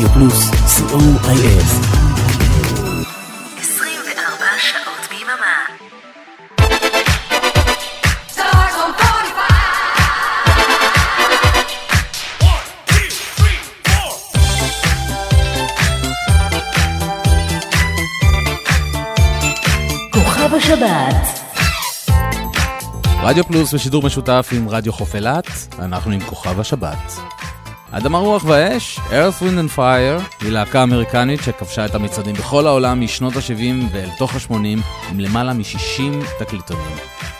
רדיו פלוס, co.il. 24 שעות ביממה. כוכב השבת, רדיו פלוס ושידור משותף עם רדיו חוף אילת, אנחנו עם כוכב השבת. אדמה רוח ואש, Earth Wind and Fire, היא להקה אמריקנית שכבשה את המצעדים בכל העולם משנות ה-70 ואל תוך ה-80 עם למעלה מ-60 תקליטונים.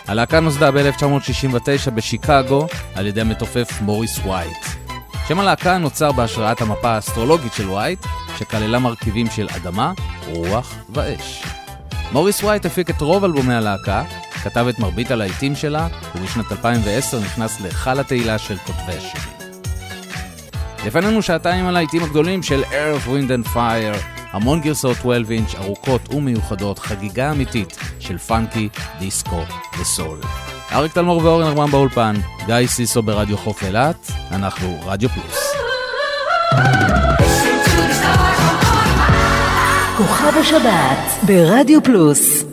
הלהקה נוסדה ב-1969 בשיקגו על ידי המתופף מוריס וייט. שם הלהקה נוצר בהשראת המפה האסטרולוגית של וייט, שכללה מרכיבים של אדמה, רוח ואש. מוריס וייט הפיק את רוב אלבומי הלהקה, כתב את מרבית הלהיטים שלה, ובשנת 2010 נכנס להיכל התהילה של כותבי השירים. לפנינו שעתיים הלהיטים הגדולים של Earth, Wind and Fire, המון גרסאות 12 אינץ' ארוכות ומיוחדות, חגיגה אמיתית של פאנקי, דיסקו וסול. אריק תלמור ואורן ארמן באולפן, גיא סיסו ברדיו חוף אילת, אנחנו רדיו פלוס. כוכב השבת, ברדיו פלוס.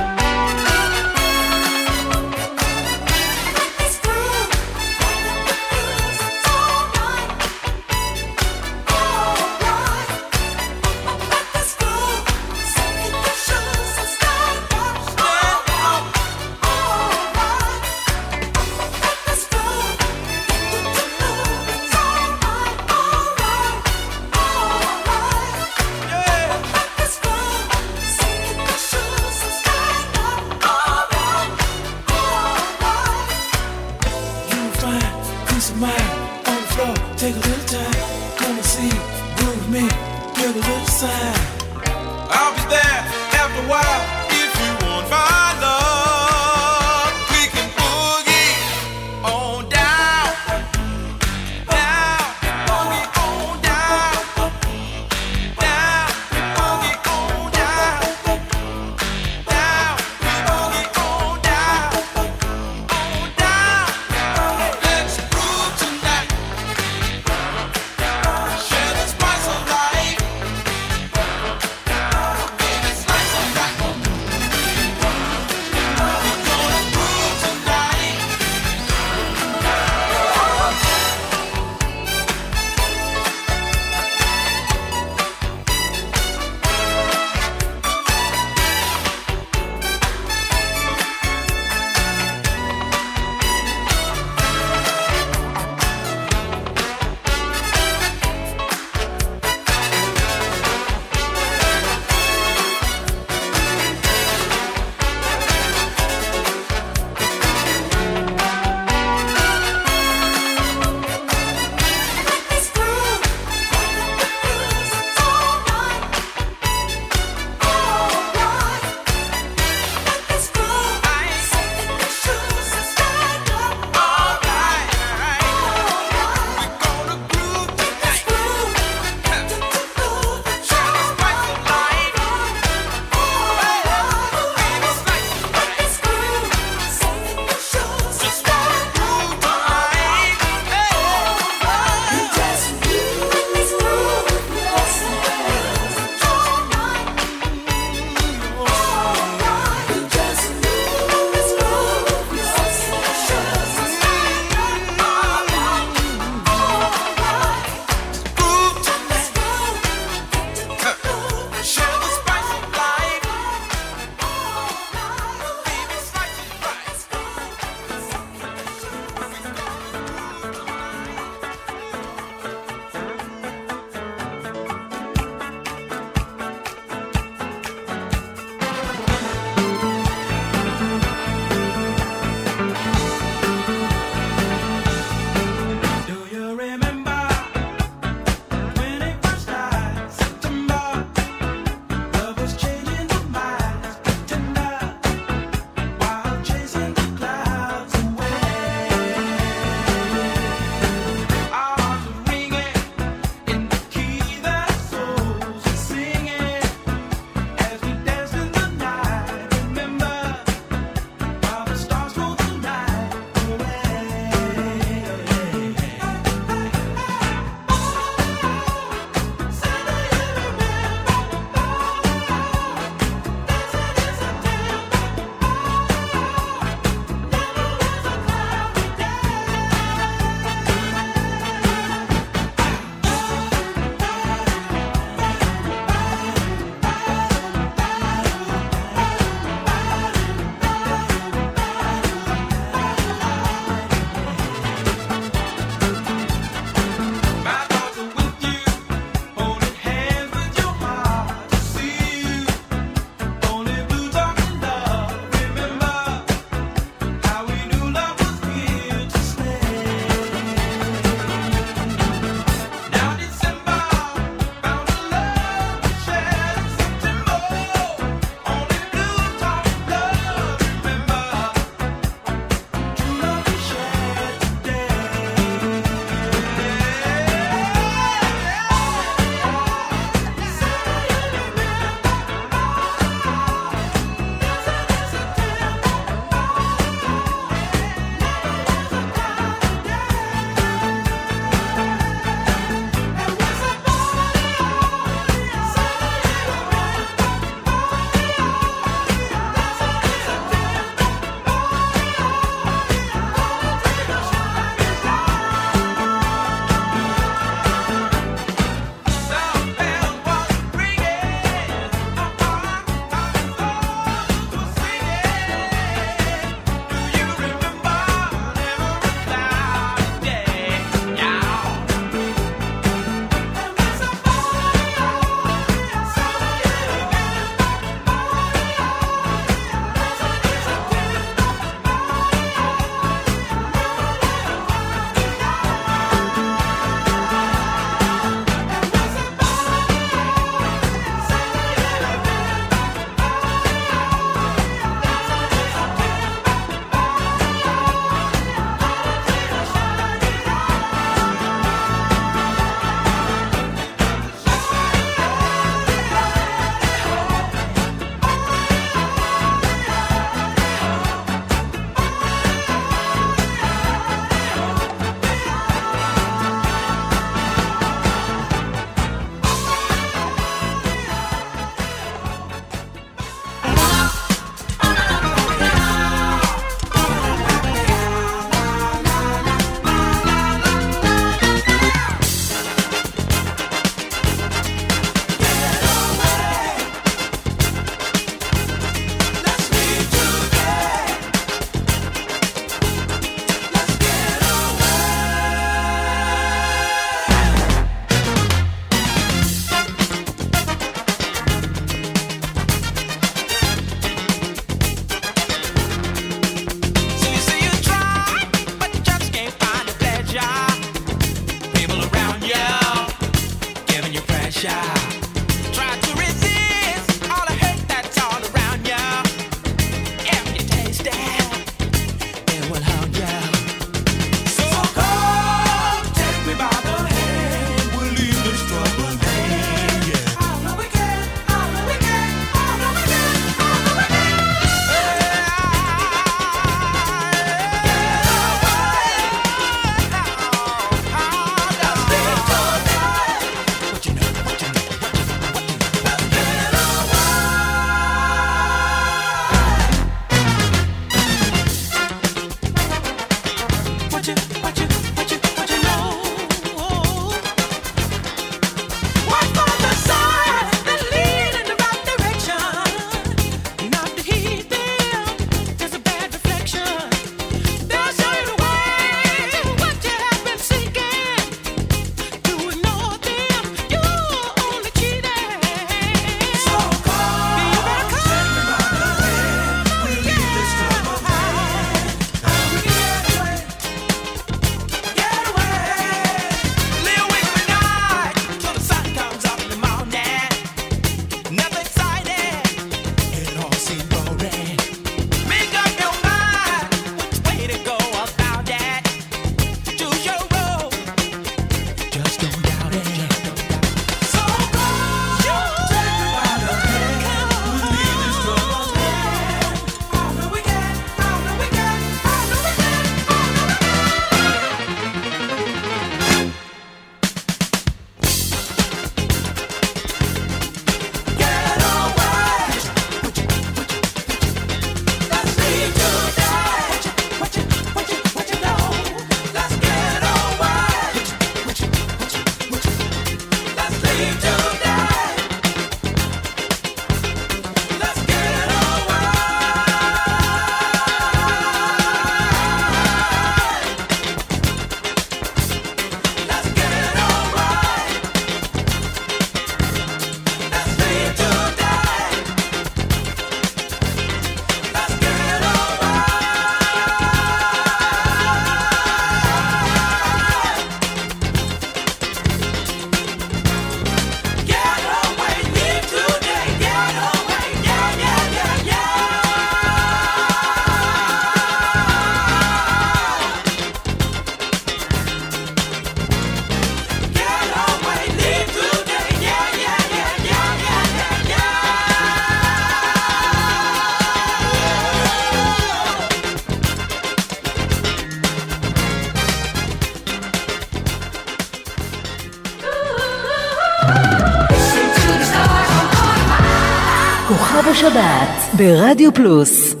כוכב השבת ברדיו פלוס.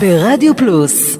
de Radio Plus.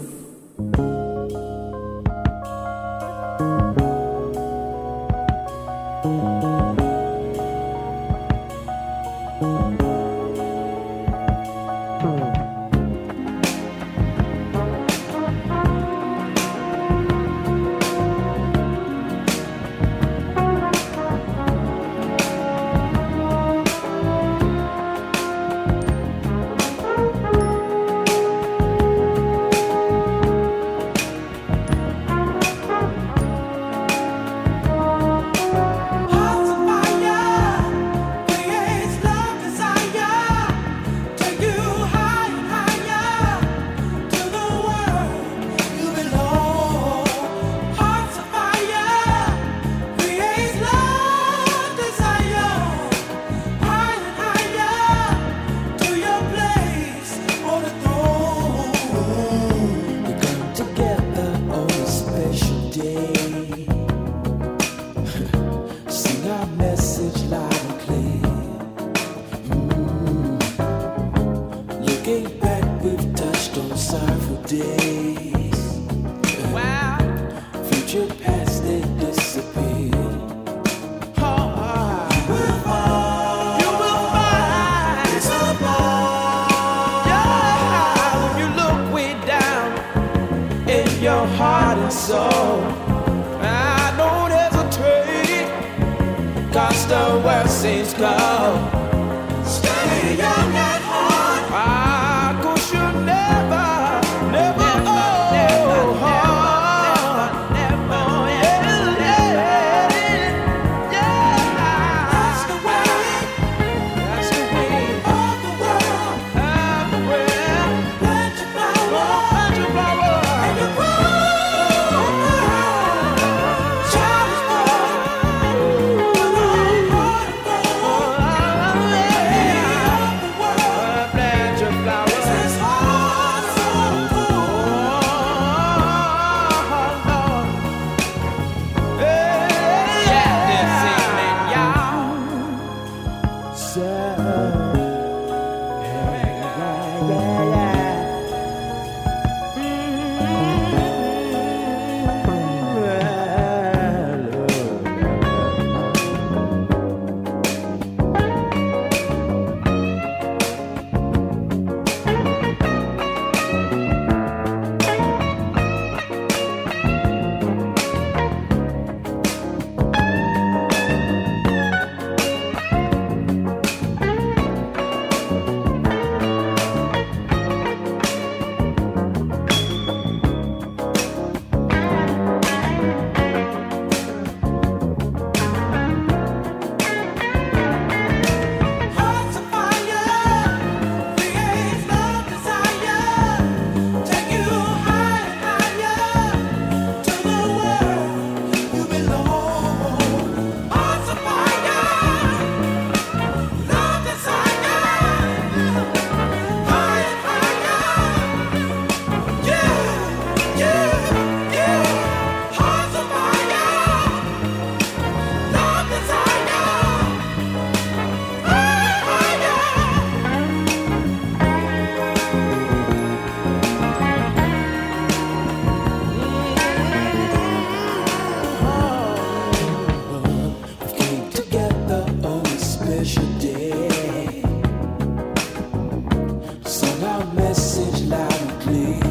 Send our message loud and clear.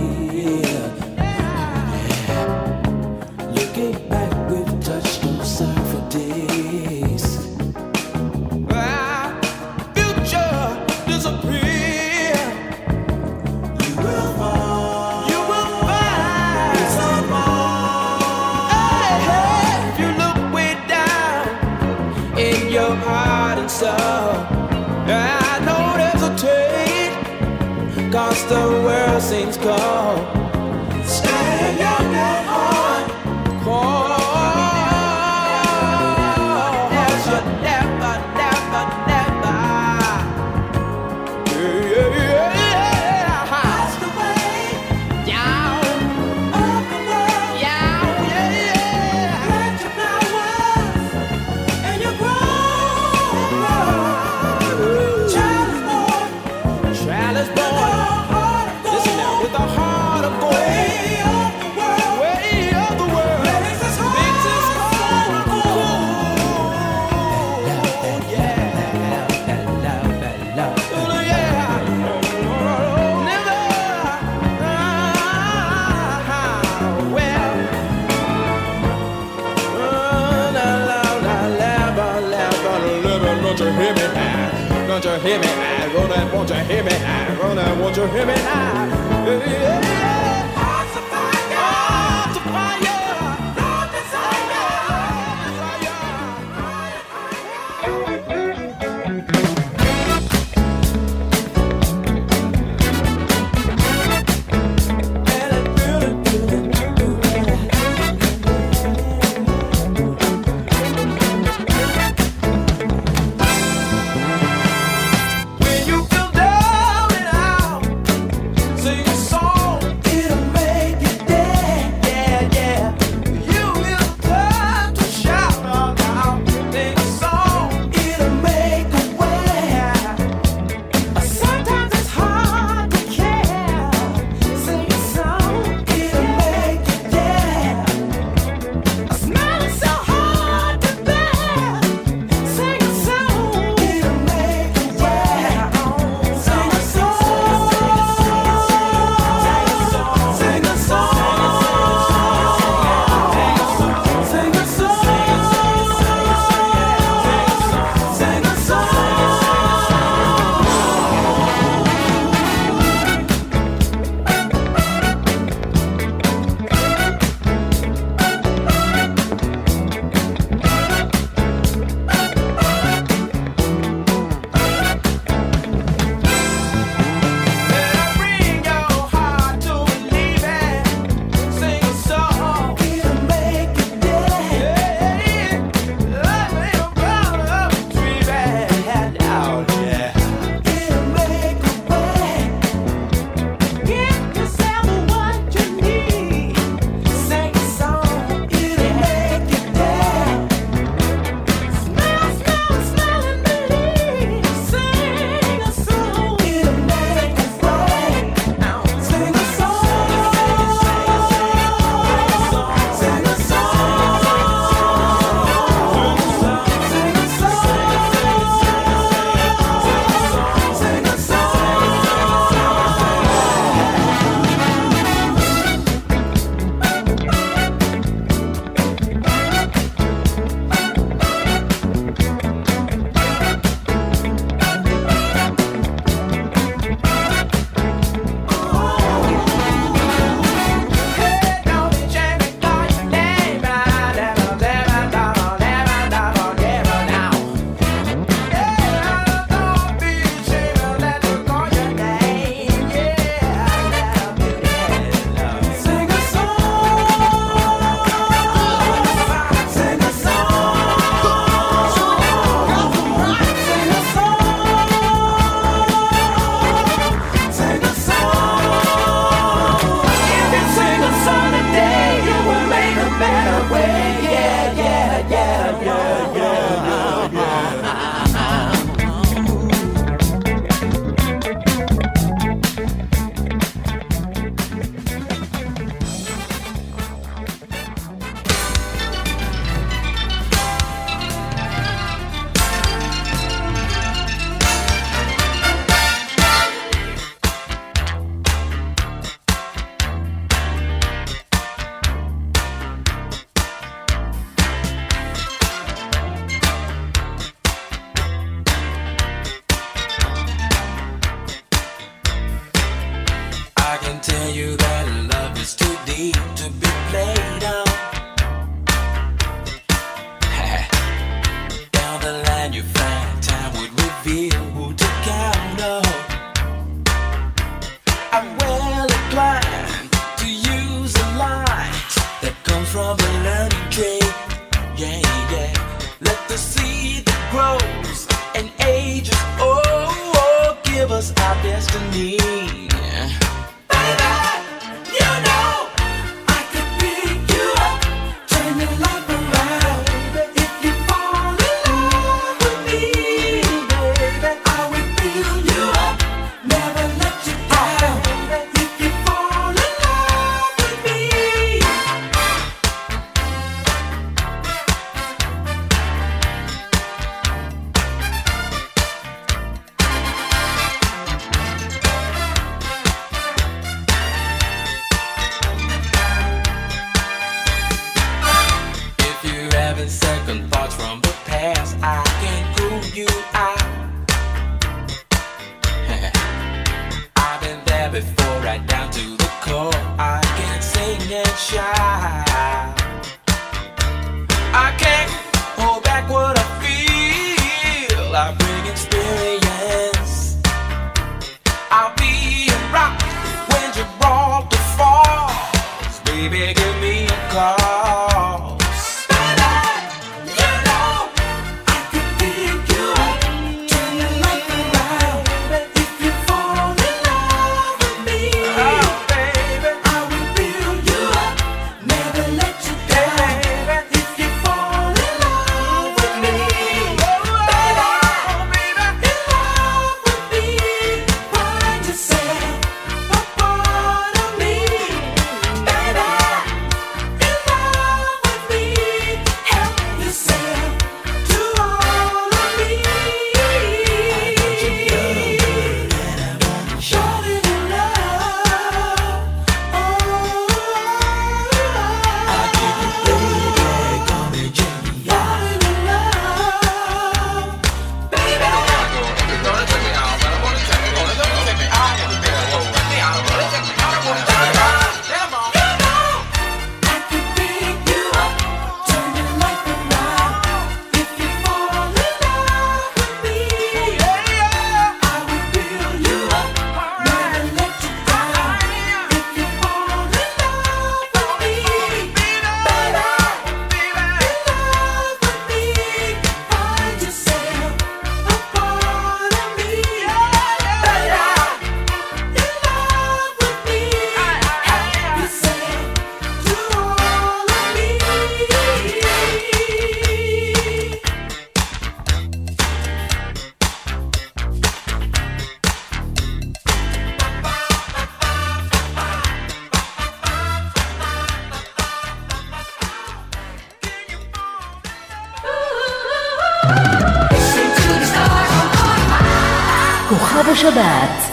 hear me now? Gonna want you hear me now? Gonna want you hear me now? Yeah.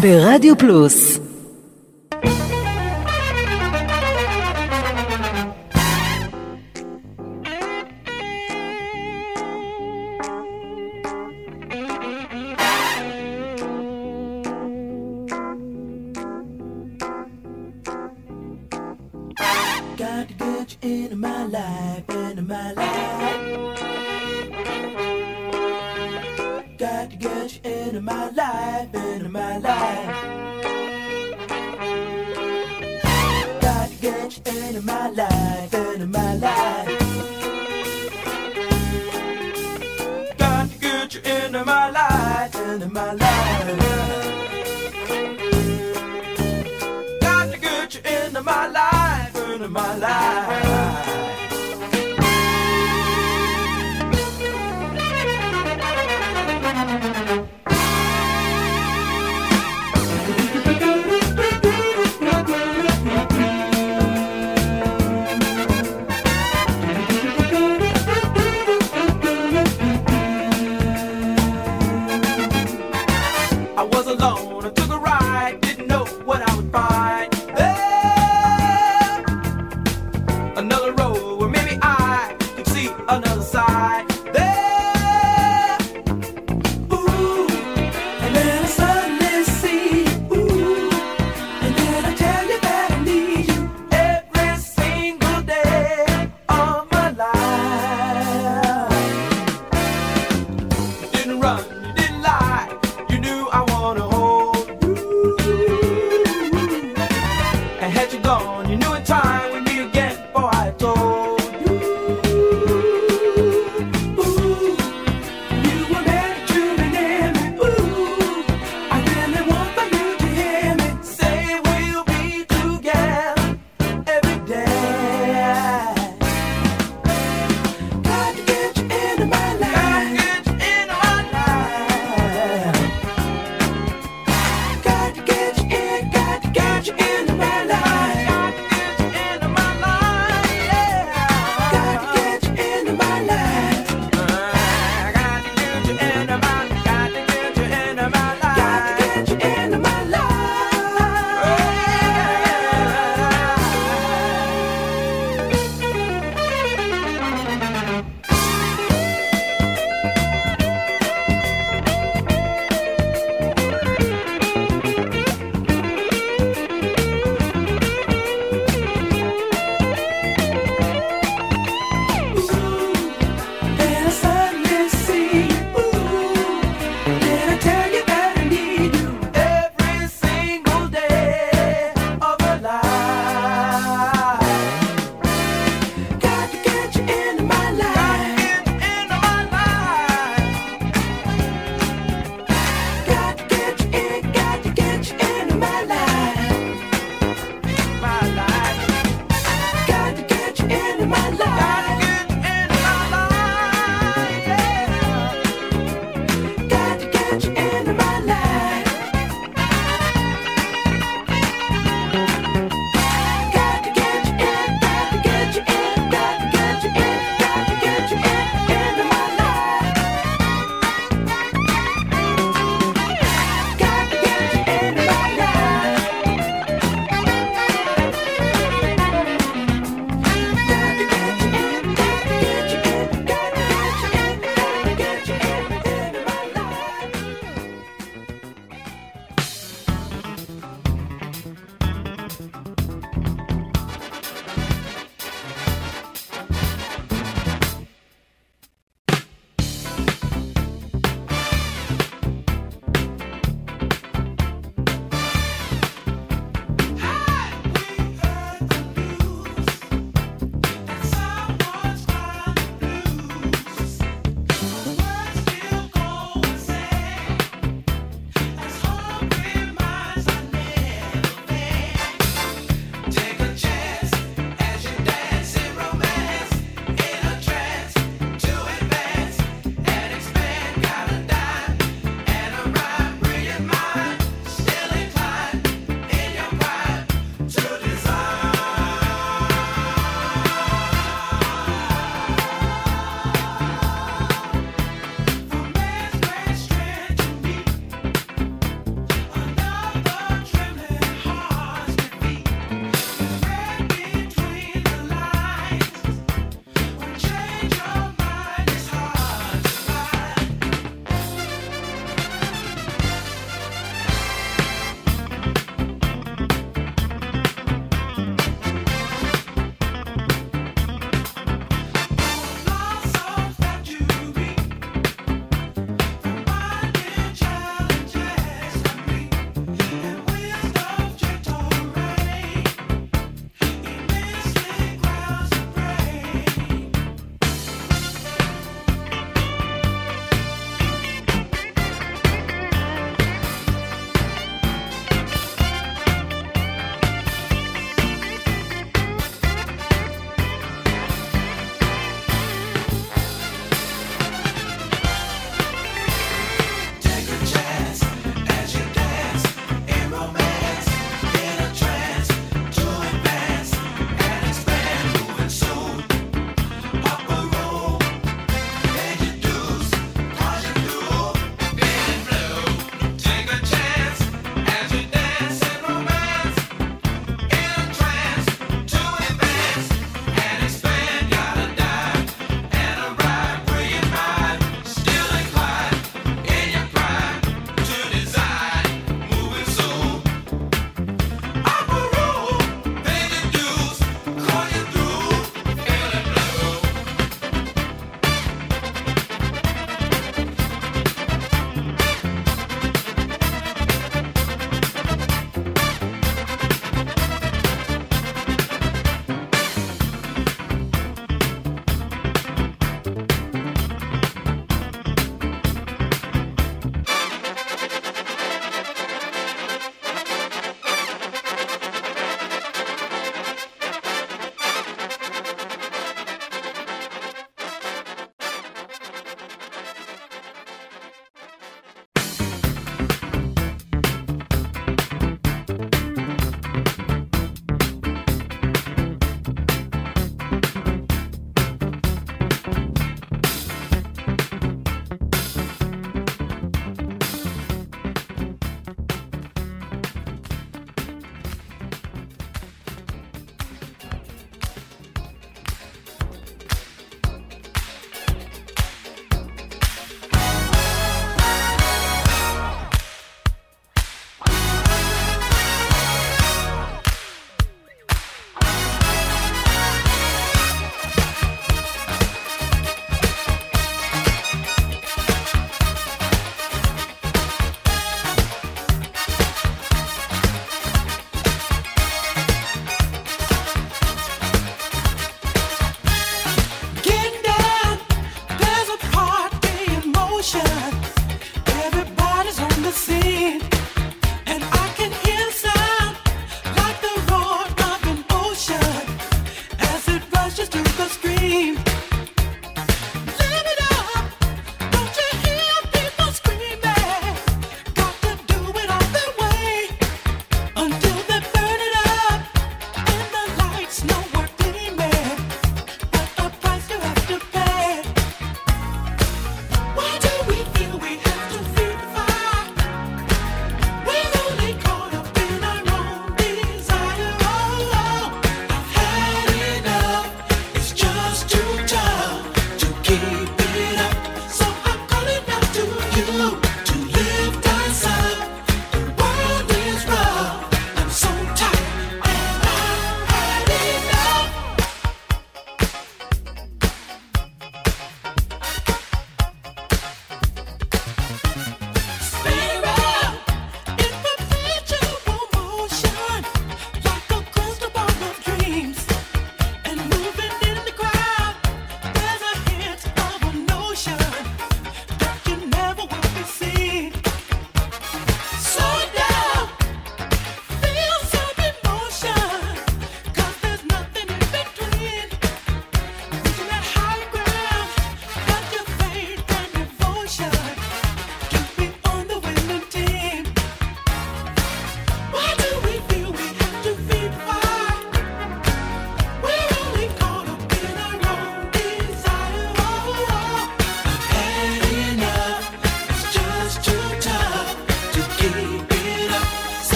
ברדיו פלוס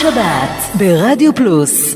השבת ברדיו פלוס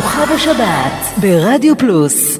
כוכב השבת ברדיו פלוס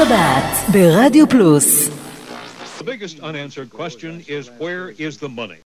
שבת ברדיו פלוס. The biggest unanswered question is where is the money?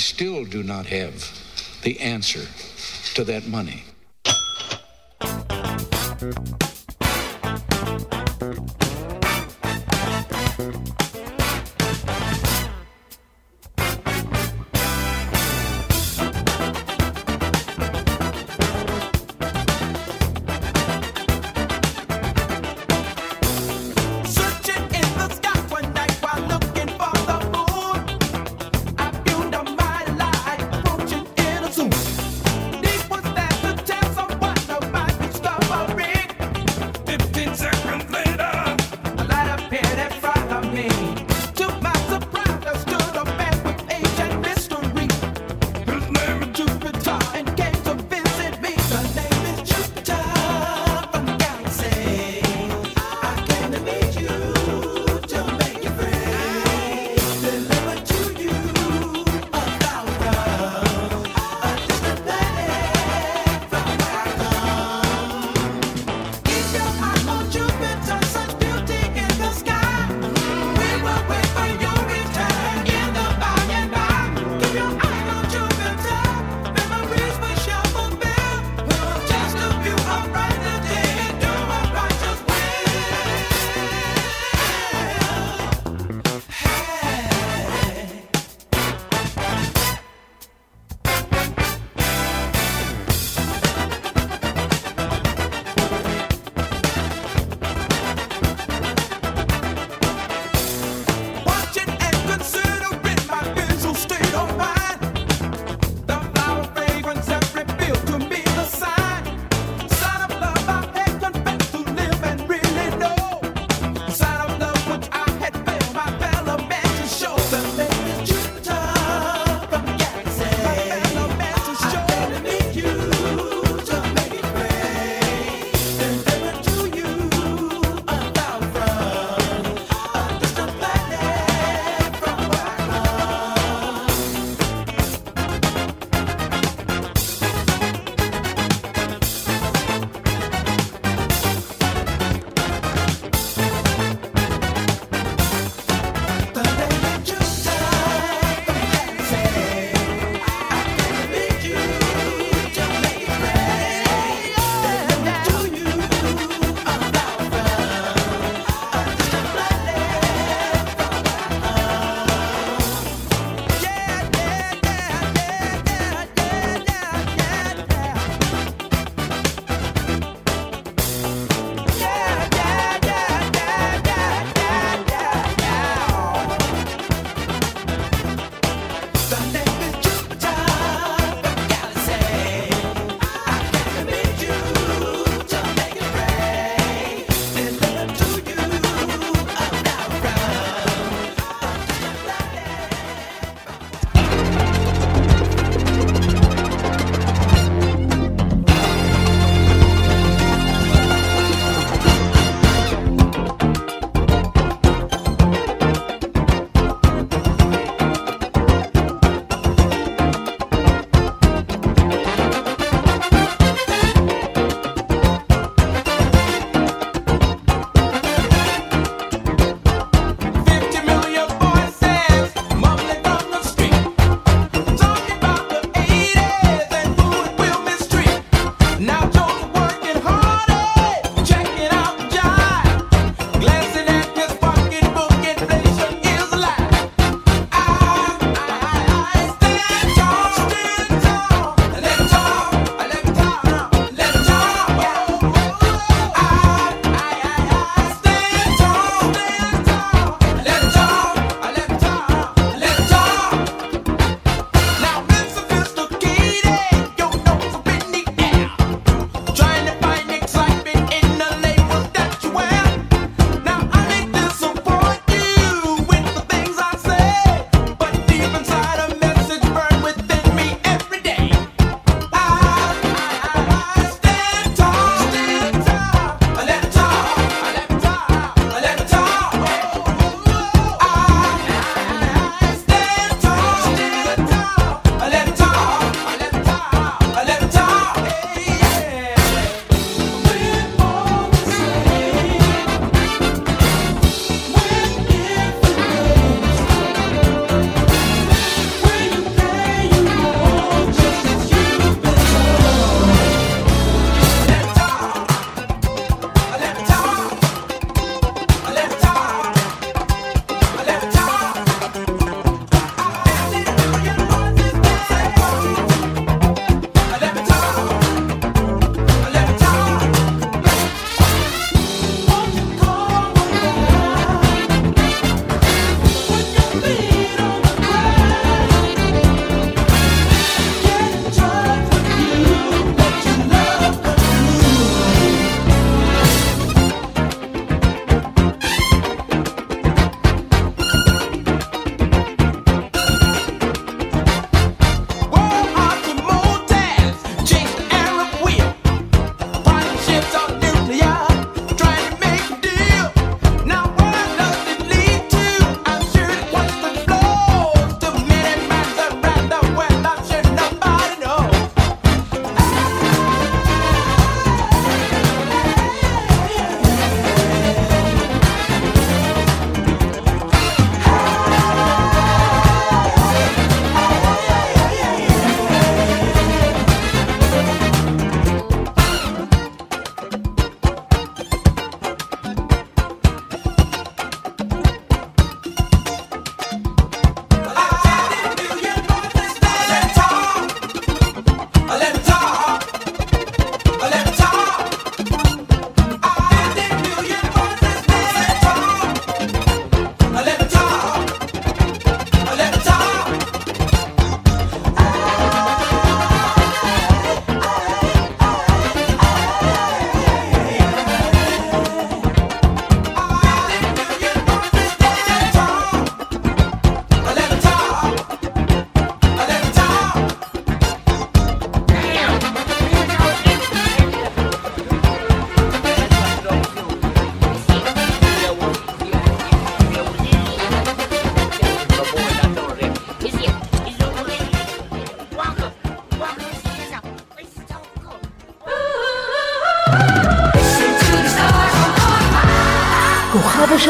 Still do not have the answer to that money.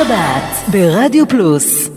השבת ברדיו פלוס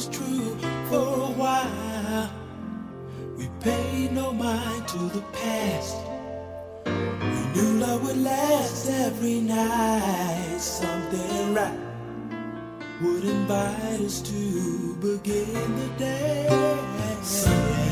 was true for a while. We paid no mind to the past. We knew love would last every night. Something right would invite us to begin the day. Something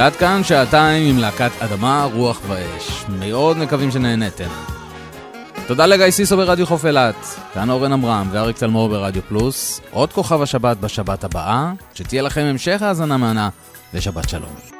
ועד כאן שעתיים עם להקת אדמה, רוח ואש. מאוד מקווים שנהניתם. תודה לגיא סיסו ברדיו חוף אילת, כאן אורן עמרם ואריק צלמור ברדיו פלוס. עוד כוכב השבת בשבת הבאה, שתהיה לכם המשך האזנה מהנה ושבת שלום.